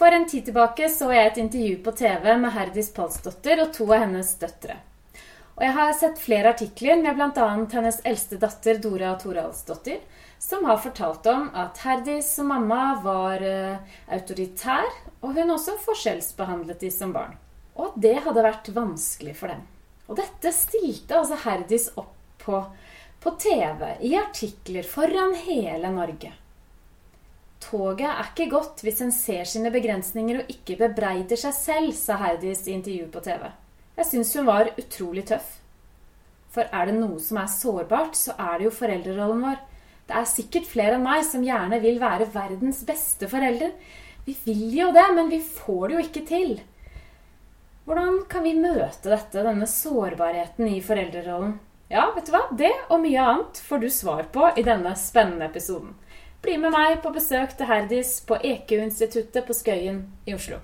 For en tid tilbake så jeg et intervju på TV med Herdis Palsdotter og to av hennes døtre. Og jeg har sett flere artikler med bl.a. hennes eldste datter Dora Toralsdottir, som har fortalt om at Herdis som mamma var uh, autoritær, og hun også forskjellsbehandlet de som barn. Og at det hadde vært vanskelig for dem. Og dette stilte altså Herdis opp på på TV, i artikler, foran hele Norge. Toget er ikke godt hvis en ser sine begrensninger og ikke bebreider seg selv, sa Herdis i intervju på TV. Jeg syns hun var utrolig tøff. For er det noe som er sårbart, så er det jo foreldrerollen vår. Det er sikkert flere enn meg som gjerne vil være verdens beste forelder. Vi vil jo det, men vi får det jo ikke til. Hvordan kan vi møte dette, denne sårbarheten i foreldrerollen? Ja, vet du hva? Det og mye annet får du svar på i denne spennende episoden. Bli med meg på besøk til Herdis på EQ-instituttet på Skøyen i Oslo.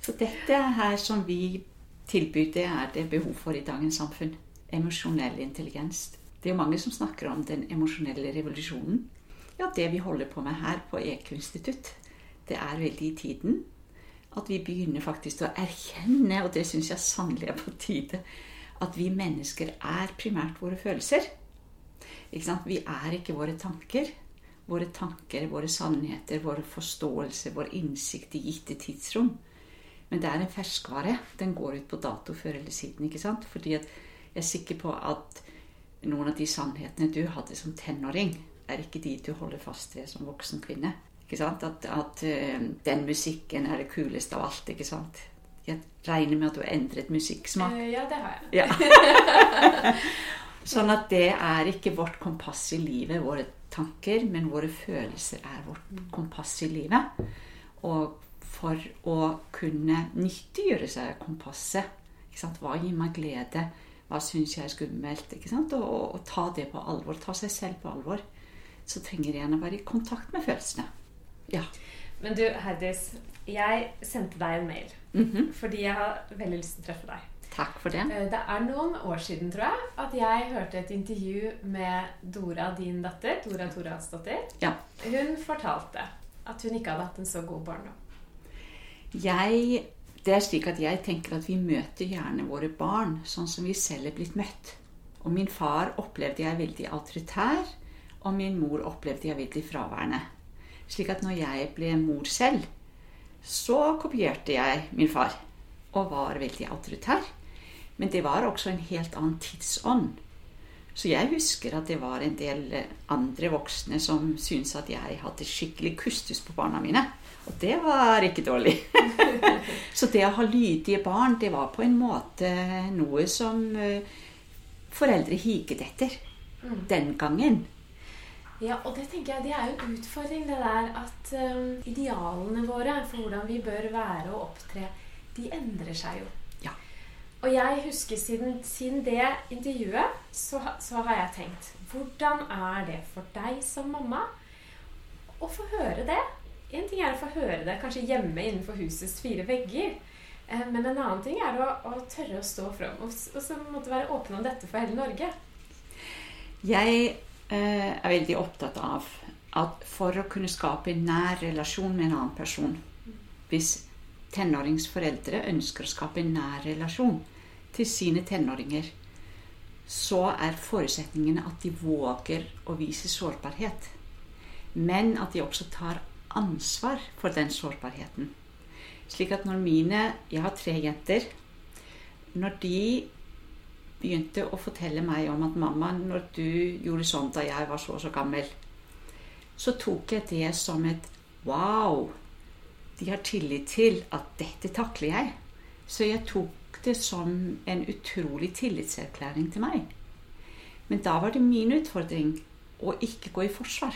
Så dette her som vi tilbyr, det er det behov for i dagens samfunn. Emosjonell intelligens. Det er jo mange som snakker om den emosjonelle revolusjonen. Ja, det vi holder på med her på EQ-institutt, det er veldig i tiden. At vi begynner faktisk å erkjenne, og det syns jeg sannelig er på tide, at vi mennesker er primært våre følelser. Vi er ikke våre tanker. Våre tanker, våre sannheter, våre forståelse, vår innsikt i gitte tidsrom. Men det er en ferskvare. Den går ut på dato før eller siden. ikke sant? Fordi jeg er sikker på at noen av de sannhetene du hadde som tenåring, er ikke de du holder fast ved som voksen kvinne. At, at uh, den musikken er det kuleste av alt. ikke sant? Jeg regner med at du har endret musikksmak. Uh, ja, det har jeg. Ja. sånn at det er ikke vårt kompass i livet, våre tanker, men våre følelser er vårt kompass i livet. Og for å kunne nyttiggjøre seg kompasset Hva gir meg glede? Hva syns jeg er skummelt? ikke sant? Og, og, og, ta det på alvor. Ta seg selv på alvor. Så trenger en å være i kontakt med følelsene. Ja. Men du, Herdis, jeg sendte deg en mail mm -hmm. fordi jeg har veldig lyst til å treffe deg. Takk for det. Eh, det er noen år siden, tror jeg, at jeg hørte et intervju med Dora, din datter. Dora Toralsdottir. Ja. Hun fortalte at hun ikke hadde hatt en så god barndom. Jeg det er slik at jeg tenker at vi møter gjerne våre barn sånn som vi selv er blitt møtt. Og min far opplevde jeg veldig autoritær, og min mor opplevde jeg veldig fraværende. Slik at når jeg ble mor selv, så kopierte jeg min far og var veldig autoritær. Men det var også en helt annen tidsånd. Så jeg husker at det var en del andre voksne som syntes at jeg hadde skikkelig kustus på barna mine. Og det var ikke dårlig. så det å ha lydige barn, det var på en måte noe som eh, foreldre higet etter mm. den gangen. Ja, og det tenker jeg, det er jo en utfordring, det der at um, idealene våre for hvordan vi bør være og opptre, de endrer seg jo. Ja. Og jeg husker siden, siden det intervjuet, så, så, har jeg tenkt Hvordan er det for deg som mamma å få høre det? En ting er å få høre det kanskje hjemme innenfor husets fire vegger. Eh, men en annen ting er å, å tørre å stå fram og, og så måtte være åpen om dette for hele Norge. Jeg er veldig opptatt av at for å kunne skape en nær relasjon med en annen person Hvis tenåringsforeldre ønsker å skape en nær relasjon til sine tenåringer, så er forutsetningene at de våger å vise sårbarhet. Men at de også tar ansvar for den sårbarheten. Slik at når mine Jeg har tre jenter. Når de begynte å fortelle meg om at 'mamma, når du gjorde sånn da jeg var så og så gammel', så tok jeg det som et 'wow'. De har tillit til at 'dette takler jeg'. Så jeg tok det som en utrolig tillitserklæring til meg. Men da var det min utfordring å ikke gå i forsvar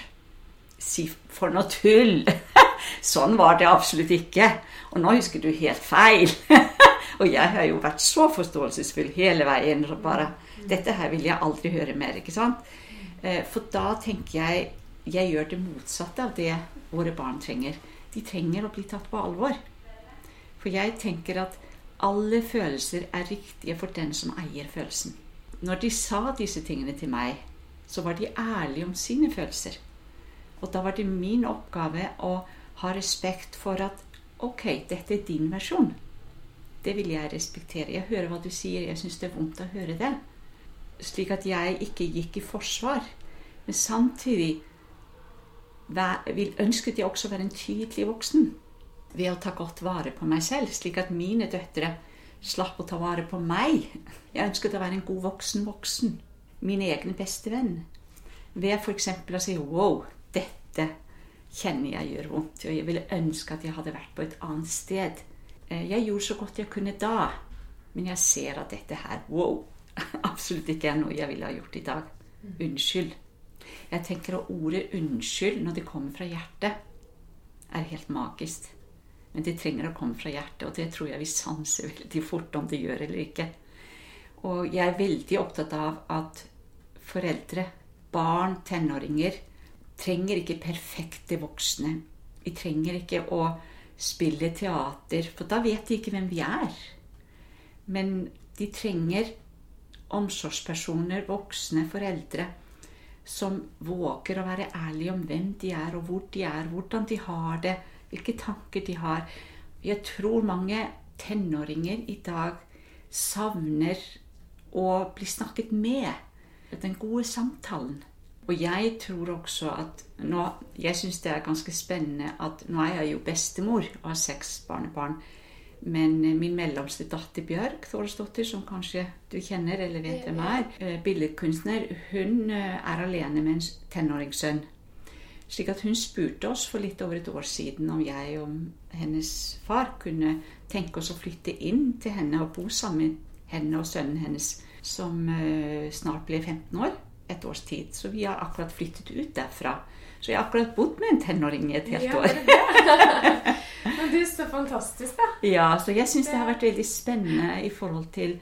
si for noe tull. sånn var det absolutt ikke. Og nå husker du helt feil. og jeg har jo vært så forståelsesfull hele veien. Og bare Dette her vil jeg aldri høre mer. ikke sant? Eh, for da tenker jeg jeg gjør det motsatte av det våre barn trenger. De trenger å bli tatt på alvor. For jeg tenker at alle følelser er riktige for den som eier følelsen. Når de sa disse tingene til meg, så var de ærlige om sine følelser. Og da var det min oppgave å ha respekt for at ok, dette er din versjon. Det vil jeg respektere. Jeg hører hva du sier. Jeg syns det er vondt å høre det. Slik at jeg ikke gikk i forsvar. Men samtidig ønsket jeg også å være en tydelig voksen ved å ta godt vare på meg selv, slik at mine døtre slapp å ta vare på meg. Jeg ønsket å være en god voksen voksen. Min egen beste venn. Ved f.eks. å si 'wow, dette kjenner jeg gjør vondt', og jeg ville ønske at jeg hadde vært på et annet sted. Eh, jeg gjorde så godt jeg kunne da, men jeg ser at dette her wow, absolutt ikke er noe jeg ville ha gjort i dag. Unnskyld. Jeg tenker at ordet 'unnskyld' når det kommer fra hjertet, er helt magisk. Men det trenger å komme fra hjertet, og det tror jeg vi sanser veldig fort om det gjør eller ikke. Og jeg er veldig opptatt av at foreldre, barn, tenåringer trenger ikke perfekte voksne. Vi trenger ikke å spille teater, for da vet de ikke hvem vi er. Men de trenger omsorgspersoner, voksne foreldre, som våger å være ærlige om hvem de er, og hvor de er, hvordan de har det, hvilke tanker de har. Jeg tror mange tenåringer i dag savner å bli snakket med. Den gode samtalen. Og jeg tror også at nå, Jeg syns det er ganske spennende at nå er jeg jo bestemor og har seks barnebarn. Men min mellomste datter Bjørg Thorstdottir, som kanskje du kjenner eller vet hvem er, eh, billedkunstner, hun eh, er alene med en tenåringssønn. Slik at hun spurte oss for litt over et år siden om jeg og hennes far kunne tenke oss å flytte inn til henne og bo sammen med henne og sønnen hennes, som snart ble 15 år. Et års tid. Så vi har akkurat flyttet ut derfra. Så jeg har akkurat bodd med en tenåring i et helt ja, år. Men er så fantastisk, da. Ja, så jeg syns det har vært veldig spennende i forhold til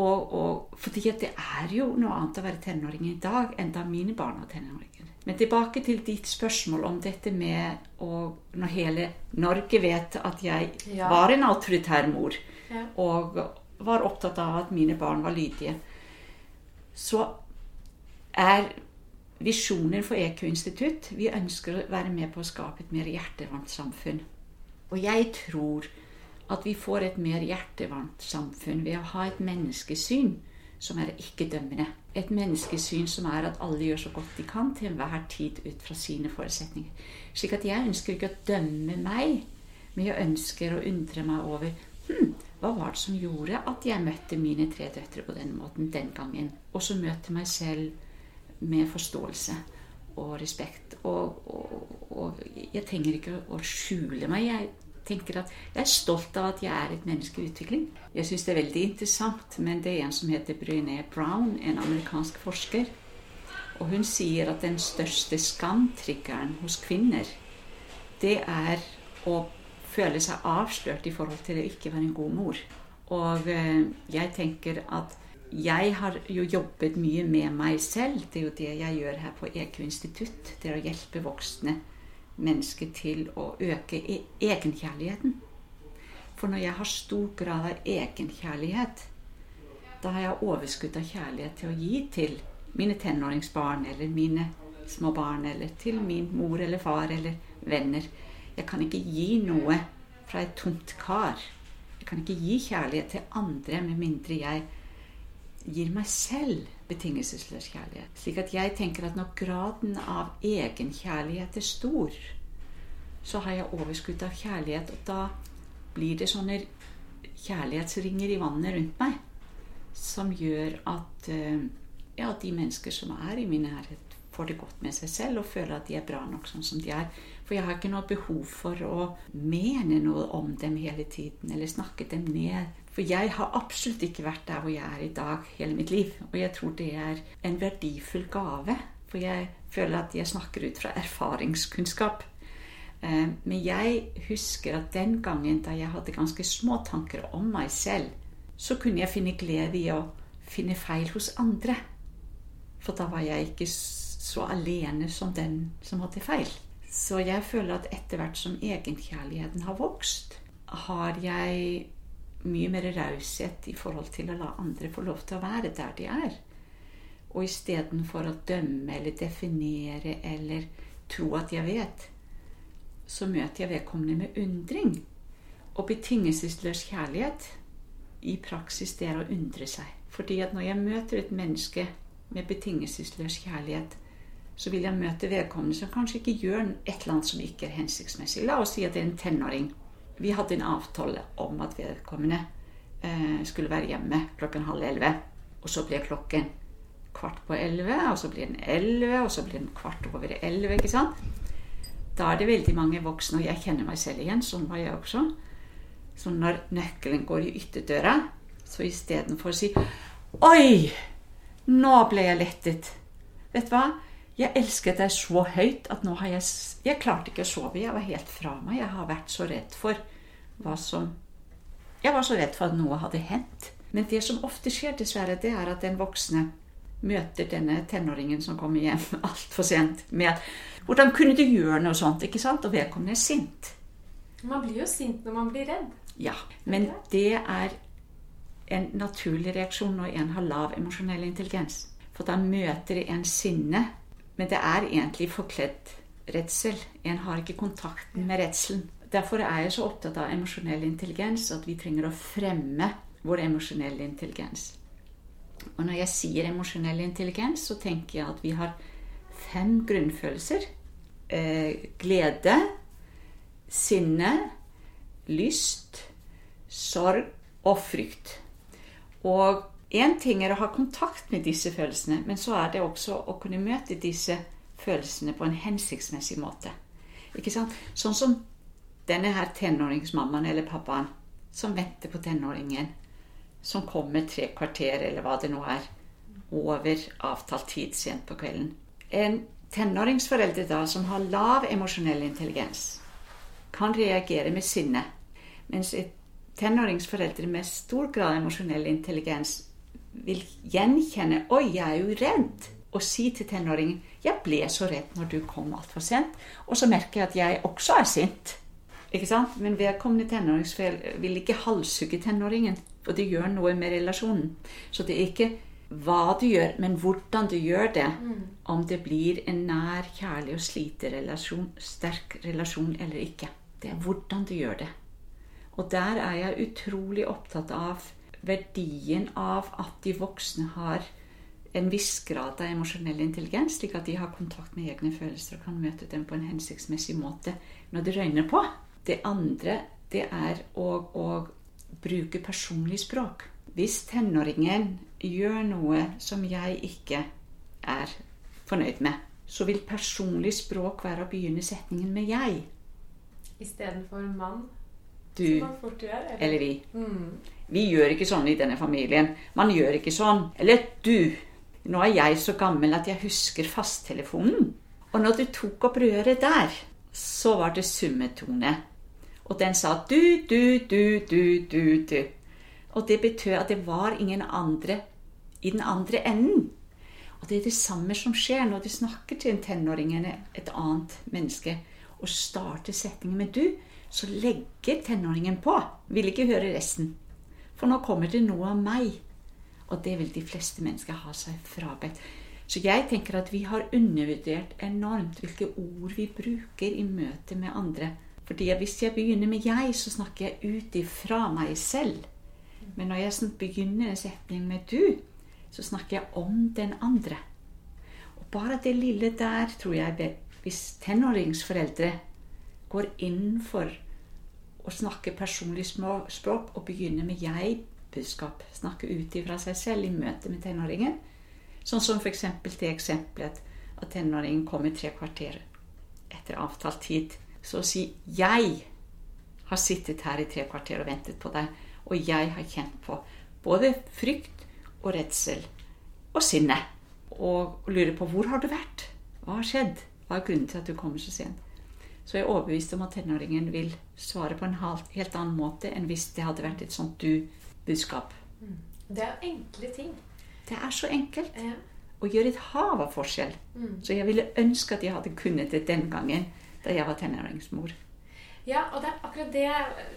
og, og, fordi det er jo noe annet å være tenåring i dag enn da mine barn var tenåringer. Men tilbake til ditt spørsmål om dette med å Når hele Norge vet at jeg ja. var en autoritær mor, ja. og var opptatt av at mine barn var lydige, så er visjonen for EQ-institutt Vi ønsker å være med på å skape et mer hjertevarmt samfunn. Og jeg tror at vi får et mer hjertevarmt samfunn ved å ha et menneskesyn som er ikke-dømmende. Et menneskesyn som er at alle gjør så godt de kan til enhver tid ut fra sine forutsetninger. Slik at jeg ønsker ikke å dømme meg, men jeg ønsker å undre meg over hm, hva var det som gjorde at jeg møtte mine tre døtre på den måten den gangen? Og så møter meg selv med forståelse og respekt. Og, og, og jeg trenger ikke å skjule meg. Jeg tenker at jeg er stolt av at jeg er et menneske i utvikling. Jeg syns det er veldig interessant, men det er en som heter Brené Brown, en amerikansk forsker. Og hun sier at den største skamtriggeren hos kvinner, det er å føle seg avslørt i forhold til å ikke være en god mor. Og eh, jeg tenker at jeg har jo jobbet mye med meg selv. Det er jo det jeg gjør her på EQ institutt. Det er å hjelpe voksne mennesker til å øke e- egenkjærligheten. For når jeg har stor grad av egenkjærlighet, da har jeg overskudd av kjærlighet til å gi til mine tenåringsbarn eller mine små barn eller til min mor eller far eller venner. Jeg kan ikke gi noe fra et tomt kar. Jeg kan ikke gi kjærlighet til andre med mindre jeg gir meg selv betingelsesløs kjærlighet. Slik at jeg tenker at når graden av egenkjærlighet er stor, så har jeg overskudd av kjærlighet, og da blir det sånne kjærlighetsringer i vannet rundt meg som gjør at eh, ja, de mennesker som er i min nærhet, får det godt med seg selv og føler at de er bra nok sånn som de er. For jeg har ikke noe behov for å mene noe om dem hele tiden eller snakke dem ned. For jeg har absolutt ikke vært der hvor jeg er i dag hele mitt liv. Og jeg tror det er en verdifull gave. For jeg føler at jeg snakker ut fra erfaringskunnskap. Eh, men jeg husker at den gangen da jeg hadde ganske små tanker om meg selv, så kunne jeg finne glede i å finne feil hos andre. For da var jeg ikke så alene som den som hadde feil. Så jeg føler at etter hvert som egenkjærligheten har vokst, har jeg mye mer raushet i forhold til å la andre få lov til å være der de er. Og istedenfor å dømme eller definere eller tro at jeg vet, så møter jeg vedkommende med undring. Og betingelsesløs kjærlighet i praksis det er å undre seg. Fordi at når jeg møter et menneske med betingelsesløs kjærlighet, så vil jeg møte vedkommende som kanskje ikke gjør et eller annet som ikke er hensiktsmessig. La oss si at det er en tenåring. Vi hadde en avtale om at vedkommende eh, skulle være hjemme klokken halv elleve. Og så blir klokken kvart på elleve, og så blir den elleve, og så blir den kvart over elleve. ikke sant? Da er det veldig mange voksne, og jeg kjenner meg selv igjen, sånn var jeg også. Så når nøkkelen går i ytterdøra, så istedenfor å si Oi! Nå ble jeg lettet. Vet du hva? Jeg elsket deg så høyt at nå har jeg Jeg klarte ikke å sove. Jeg var helt fra meg. Jeg har vært så redd for hva som Jeg var så redd for at noe hadde hendt. Men det som ofte skjer, dessverre, det er at den voksne møter denne tenåringen som kommer hjem altfor sent, med 'Hvordan kunne du gjøre noe sånt?' ikke sant? Og vedkommende er sint. Man blir jo sint når man blir redd. Ja, men det er en naturlig reaksjon når en har lav emosjonell intelligens. For da møter en sinne, men det er egentlig forkledd redsel. En har ikke kontakten med redselen. Derfor er jeg så opptatt av emosjonell intelligens at vi trenger å fremme vår emosjonelle intelligens. Og når jeg sier emosjonell intelligens, så tenker jeg at vi har fem grunnfølelser. Eh, glede, sinne, lyst, sorg og frykt. Og én ting er å ha kontakt med disse følelsene, men så er det også å kunne møte disse følelsene på en hensiktsmessig måte. Ikke sant? Sånn som denne her tenåringsmammaen eller pappaen som venter på tenåringen som kommer tre kvarter, eller hva det nå er, over avtalt tid sent på kvelden. En tenåringsforelder da som har lav emosjonell intelligens, kan reagere med sinne. Mens et tenåringsforeldre med stor grad av emosjonell intelligens vil gjenkjenne 'Oi, jeg er jo redd', og si til tenåringen 'Jeg ble så redd når du kom altfor sent', og så merker jeg at jeg også er sint. Ikke sant? Men vedkommende tenåringsforeldre vil ikke halshugge tenåringen. For det gjør noe med relasjonen. Så det er ikke hva du gjør, men hvordan du gjør det. Mm. Om det blir en nær, kjærlig og sliterelasjon, sterk relasjon eller ikke. Det er hvordan du gjør det. Og der er jeg utrolig opptatt av verdien av at de voksne har en viss grad av emosjonell intelligens, slik at de har kontakt med egne følelser og kan møte dem på en hensiktsmessig måte når det røyner på. Det andre det er å, å bruke personlig språk. Hvis tenåringen gjør noe som jeg ikke er fornøyd med, så vil personlig språk være å begynne setningen med 'jeg'. Istedenfor 'mann'? Du eller? eller, vi. Mm. Vi gjør ikke sånn i denne familien. Man gjør ikke sånn. Eller du. Nå er jeg så gammel at jeg husker fasttelefonen. Og når du tok opp røret der, så var det summetone. Og den sa du, du, du, du, du, du. Og det betød at det var ingen andre i den andre enden. Og det er det samme som skjer når du snakker til en tenåring eller et annet menneske og starter setningen med 'du', så legger tenåringen på. Vil ikke høre resten. For nå kommer det noe av meg. Og det vil de fleste mennesker ha seg frabedt. Så jeg tenker at vi har undervurdert enormt hvilke ord vi bruker i møte med andre. Fordi hvis jeg begynner med 'jeg', så snakker jeg ut ifra meg selv. Men når jeg begynner en setning med 'du', så snakker jeg om den andre. Og bare det lille der tror jeg Hvis tenåringsforeldre går inn for å snakke personlig språk og begynne med jeg-budskap, snakke ut ifra seg selv i møte med tenåringen, sånn som f.eks. det eksempelet at tenåringen kommer tre kvarter etter avtalt tid så si 'Jeg har sittet her i tre kvarter og ventet på deg', og jeg har kjent på både frykt og redsel og sinne. Og lurer på 'Hvor har du vært? Hva har skjedd? Hva er grunnen til at du kommer så sent?' Så jeg er overbevist om at tenåringen vil svare på en helt annen måte enn hvis det hadde vært et sånt du-budskap. Mm. Det er enkle ting. Det er så enkelt. Ja. Og gjør et hav av forskjell. Mm. Så jeg ville ønske at jeg hadde kunnet det den gangen da jeg var tenåringsmor. Ja, og det er akkurat det jeg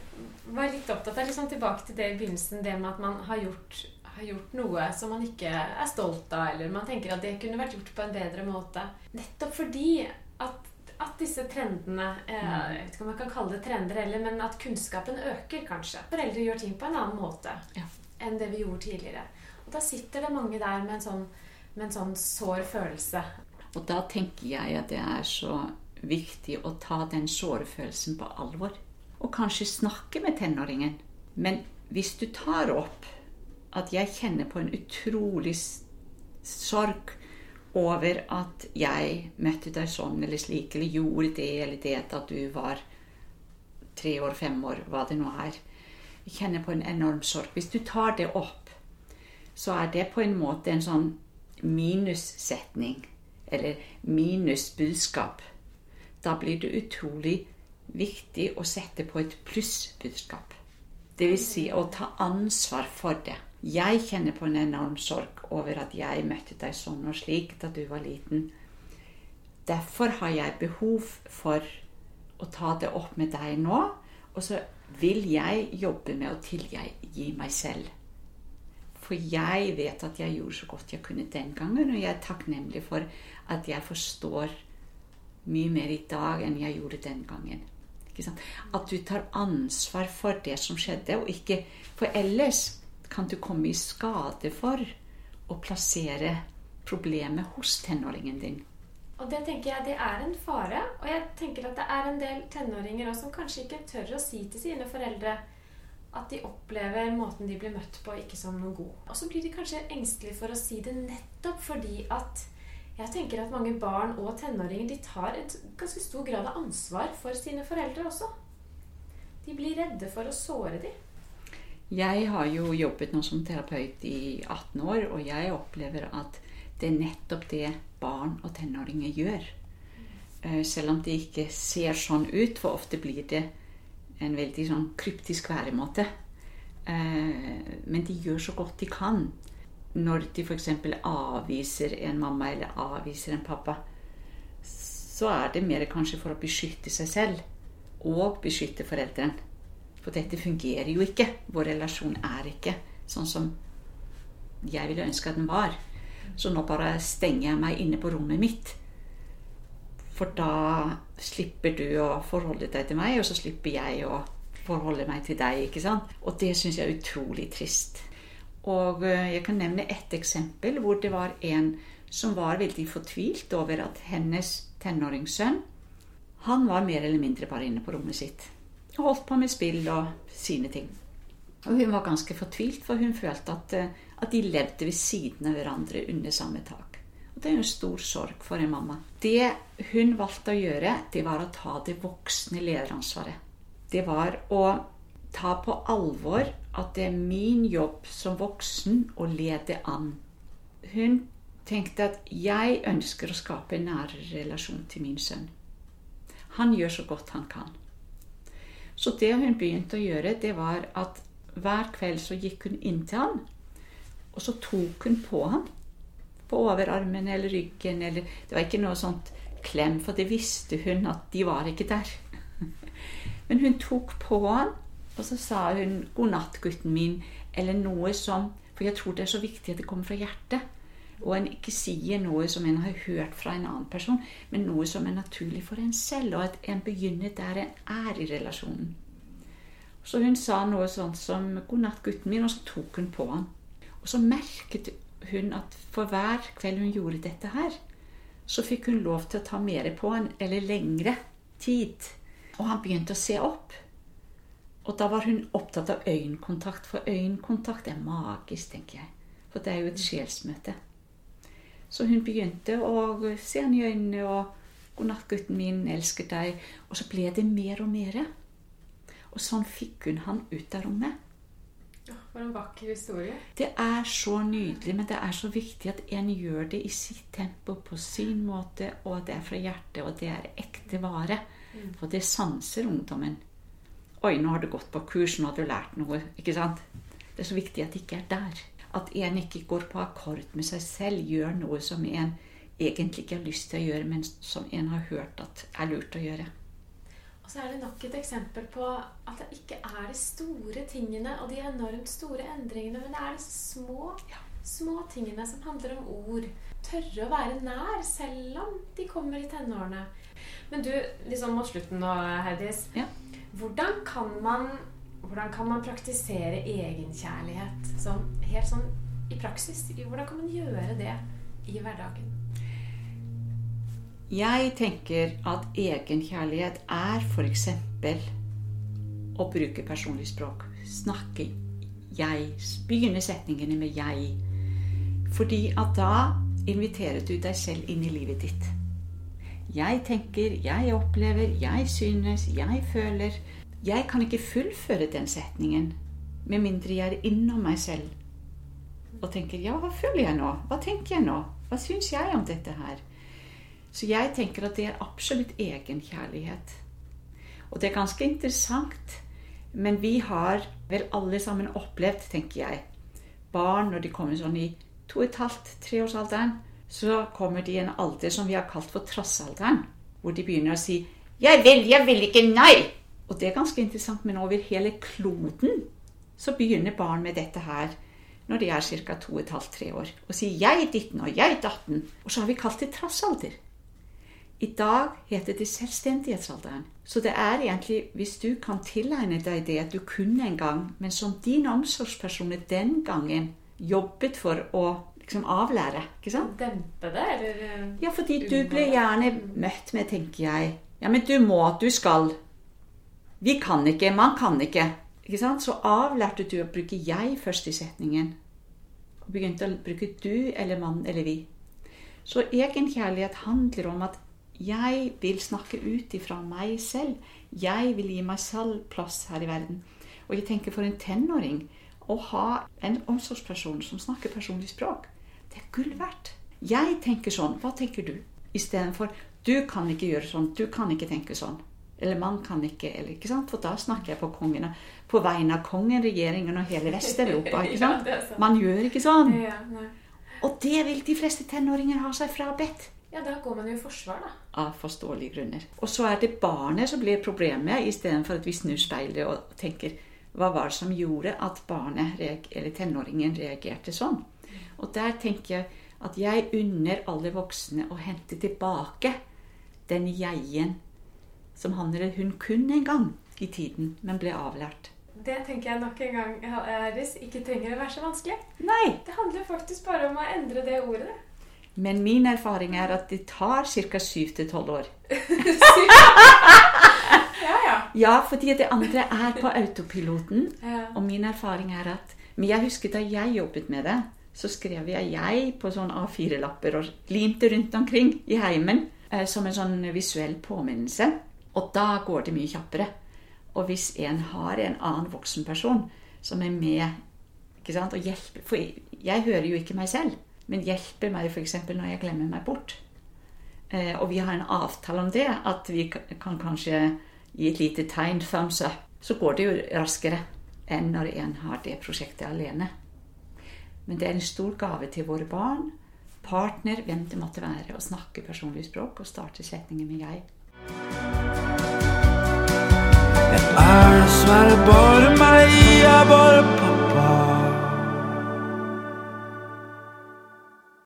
var litt opptatt av. Liksom tilbake til det i begynnelsen, det med at man har gjort, har gjort noe som man ikke er stolt av, eller man tenker at det kunne vært gjort på en bedre måte. Nettopp fordi at at disse trendene eh, Jeg vet ikke om jeg kan kalle det trender heller, men at kunnskapen øker, kanskje. Foreldre gjør ting på en annen måte Ja. enn det vi gjorde tidligere. Og da sitter det mange der med en sånn, med en sånn sår følelse. Og da tenker jeg at det er så viktig å ta den sårfølelsen på alvor. Og kanskje snakke med tenåringen. Men hvis du tar opp at jeg kjenner på en utrolig sorg over at jeg møtte deg sånn eller slik, eller gjorde det eller det da du var tre år, fem år, hva det nå er. Jeg kjenner på en enorm sorg. Hvis du tar det opp, så er det på en måte en sånn minussetning. Eller minusbudskap. Da blir det utrolig viktig å sette på et plussbudskap. Vil si å ta ansvar for det. Jeg kjenner på en enorm sorg over at jeg møtte deg sånn og slik da du var liten. Derfor har jeg behov for å ta det opp med deg nå, og så vil jeg jobbe med å tilgi meg selv. For jeg vet at jeg gjorde så godt jeg kunne den gangen, og jeg er takknemlig for at jeg forstår mye mer i dag enn jeg gjorde den gangen. At du tar ansvar for det som skjedde, og ikke For ellers kan du komme i skade for å plassere problemet hos tenåringen din. Og det tenker jeg det er en fare. Og jeg tenker at det er en del tenåringer også som kanskje ikke tør å si til sine foreldre at de opplever måten de blir møtt på, ikke som noe god. Og så blir de kanskje engstelige for å si det nettopp fordi at jeg tenker at mange barn og tenåringer de tar et ganske stor grad av ansvar for sine foreldre også. De blir redde for å såre dem. Jeg har jo jobbet nå som terapeut i 18 år, og jeg opplever at det er nettopp det barn og tenåringer gjør. Eh, Selv om det ikke ser sånn ut, for ofte blir det en veldig sånn kryptisk væremåte. Eh, Men de gjør så godt de kan. Når de f.eks. avviser en mamma eller avviser en pappa, så er det mer kanskje for å beskytte seg selv og beskytte foreldren. For dette fungerer jo ikke. Vår relasjon er ikke sånn som jeg ville ønske at den var. Så nå bare stenger jeg meg inne på rommet mitt. For da slipper du å forholde deg til meg, og så slipper jeg å forholde meg til deg. ikke sant? Og det syns jeg er utrolig trist. Og eh, jeg kan nevne ett eksempel hvor det var en som var veldig fortvilt over at hennes tenåringssønn han var mer eller mindre bare inne på rommet sitt og holdt på med spill og sine ting. Og hun var ganske fortvilt, for hun følte at, eh, at de levde ved siden av hverandre under samme tak. Og Det er jo en stor sorg for en mamma. Det hun valgte å gjøre, det var å ta det voksne lederansvaret. Det var å ta på alvor at det er min jobb som voksen å lede an. Hun tenkte at jeg ønsker å skape en nær relasjon til min sønn. Han gjør så godt han kan. Så det hun begynte å gjøre, det var at hver kveld så gikk hun inn til han, og så tok hun på han. På overarmen eller ryggen eller Det var ikke noe sånt klem, for det visste hun at de var ikke der. Men hun tok på han, og så sa hun 'God natt, gutten min', eller noe som For jeg tror det er så viktig at det kommer fra hjertet. Og en ikke sier noe som en har hørt fra en annen person, men noe som er naturlig for en selv, og at en begynner der en er i relasjonen. Så hun sa noe sånt som 'God natt, gutten min', og så tok hun på han. Og så merket hun at for hver kveld hun gjorde dette her, så fikk hun lov til å ta mer på han, eller lengre tid. Og han begynte å se opp. Og da var hun opptatt av øyekontakt, for øyekontakt er magisk, tenker jeg. For det er jo et sjelsmøte. Så hun begynte å se han i øynene og 'God natt, gutten min, elsker deg'. Og så ble det mer og mer. Og sånn fikk hun han ut av rommet. For en vakker historie. Det er så nydelig, men det er så viktig at en gjør det i sitt tempo, på sin måte, og at det er fra hjertet, og det er ekte vare. For det sanser ungdommen. Oi, nå har du gått på kurs, nå har du lært noe. ikke sant? Det er så viktig at det ikke er der. At en ikke går på akkord med seg selv, gjør noe som en egentlig ikke har lyst til å gjøre, men som en har hørt at er lurt å gjøre. Og så er det nok et eksempel på at det ikke er de store tingene og de enormt store endringene, men det er de små, små tingene som handler om ord. Tørre å være nær, selv om de kommer i tenårene. Men du, liksom mot slutten nå, Heidis. Ja. Hvordan kan man hvordan kan man praktisere egenkjærlighet sånn, helt sånn i praksis? Hvordan kan man gjøre det i hverdagen? Jeg tenker at egenkjærlighet er f.eks. å bruke personlig språk. Snakke jeg. Begynne setningene med 'jeg'. Fordi at da inviterer du deg selv inn i livet ditt. Jeg tenker, jeg opplever, jeg synes, jeg føler. Jeg kan ikke fullføre den setningen med mindre jeg er innom meg selv og tenker 'ja, hva føler jeg nå? Hva tenker jeg nå? Hva syns jeg om dette her?' Så jeg tenker at det er absolutt egenkjærlighet. Og det er ganske interessant. Men vi har vel alle sammen opplevd, tenker jeg, barn når de kommer sånn i to og et halvt, treårsalderen, så kommer de i en alder som vi har kalt for trassalderen. Hvor de begynner å si 'Jeg vil, jeg vil ikke, nei'. Og det er ganske interessant, men over hele kloden så begynner barn med dette her når de er ca. to og et halvt, tre år, og sier 'jeg ditten' og 'jeg datten'. Og så har vi kalt det trassalder. I dag heter det selvstendighetsalderen. Så det er egentlig, hvis du kan tilegne deg det at du kunne en gang, men som din omsorgsperson den gangen jobbet for å liksom avlære. ikke sant? Dempe det, eller Ja, fordi du ble gjerne møtt med, tenker jeg Ja, men du må, du skal. Vi kan ikke, man kan ikke. Ikke sant? Så avlærte du å bruke 'jeg' først i setningen. Og begynte å bruke 'du' eller 'mann' eller 'vi'. Så egenkjærlighet handler om at jeg vil snakke ut ifra meg selv. Jeg vil gi meg selv plass her i verden. Og jeg tenker for en tenåring å ha en omsorgsperson som snakker personlig språk, det er gull verdt. Jeg tenker sånn. Hva tenker du? Istedenfor du kan ikke gjøre sånn. Du kan ikke tenke sånn. Eller man kan ikke, eller, ikke sant? For da snakker jeg på kongen, På vegne av kongen, regjeringen og hele Vest-Europa. ikke sant? Ja, sant. Man gjør ikke sånn. Ja. Og det vil de fleste tenåringer ha seg frabedt. ja, da går man jo i forsvar, da. Av forståelige grunner. Og så er det barnet som blir problemet, istedenfor at vi snur speilet og tenker hva var det som gjorde at barnet, eller tenåringen reagerte sånn? Og der tenker jeg at jeg unner alle voksne å hente tilbake den jeg-en som han eller hun kun en gang i tiden, men ble avlært. Det tenker jeg nok en gang Aris, ikke trenger å være så vanskelig. Nei! Det handler faktisk bare om å endre det ordet. Men min erfaring er at det tar ca. 7-12 år. Ja, ja. Ja, fordi det andre er på autopiloten. Ja. Og min erfaring er at Men jeg husker da jeg jobbet med det, så skrev jeg 'jeg' på sånn A4-lapper og limte rundt omkring i heimen eh, som en sånn visuell påminnelse. Og da går det mye kjappere. Og hvis en har en annen voksen person som er med ikke sant, og hjelper For jeg hører jo ikke meg selv, men hjelper meg f.eks. når jeg glemmer meg bort. Eh, og vi har en avtale om det, at vi kan kanskje gi et lite tegn, thumbs up. Så går det jo raskere enn når en har det prosjektet alene. Men det er en stor gave til våre barn, partner, hvem det måtte være, å snakke personlig språk og starte setninger med 'jeg'. Jeg er dessverre bare meg, jeg er bare pappa.